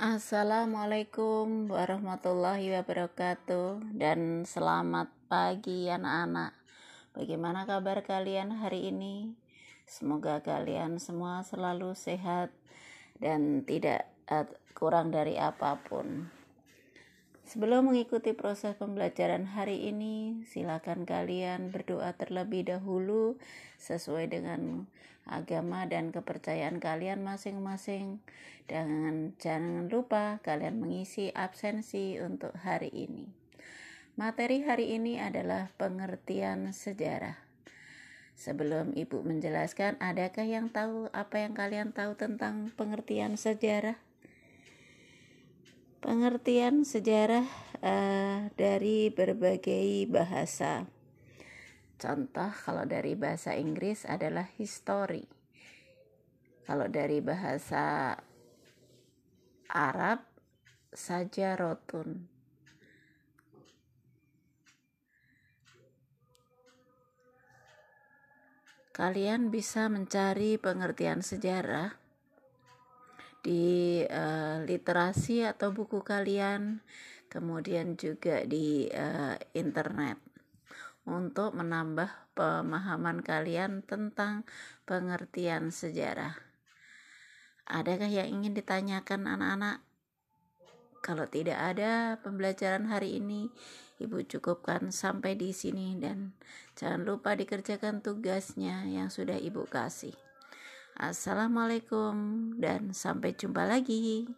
Assalamualaikum warahmatullahi wabarakatuh dan selamat pagi anak-anak. Bagaimana kabar kalian hari ini? Semoga kalian semua selalu sehat dan tidak eh, kurang dari apa pun. Sebelum mengikuti proses pembelajaran hari ini, silakan kalian berdoa terlebih dahulu sesuai dengan agama dan kepercayaan kalian masing-masing. Jangan lupa kalian mengisi absensi untuk hari ini. Materi hari ini adalah pengertian sejarah. Sebelum Ibu menjelaskan, adakah yang tahu apa yang kalian tahu tentang pengertian sejarah? Pengertian sejarah uh, dari berbagai bahasa. Contoh kalau dari bahasa Inggris adalah history. Kalau dari bahasa Arab saja rotun. Kalian bisa mencari pengertian sejarah di uh, literasi atau buku kalian, kemudian juga di uh, internet untuk menambah pemahaman kalian tentang pengertian sejarah. Adakah yang ingin ditanyakan anak-anak? Kalau tidak ada pembelajaran hari ini, Ibu cukupkan sampai di sini dan jangan lupa dikerjakan tugasnya yang sudah Ibu kasih. Assalamualaikum dan sampai jumpa lagi.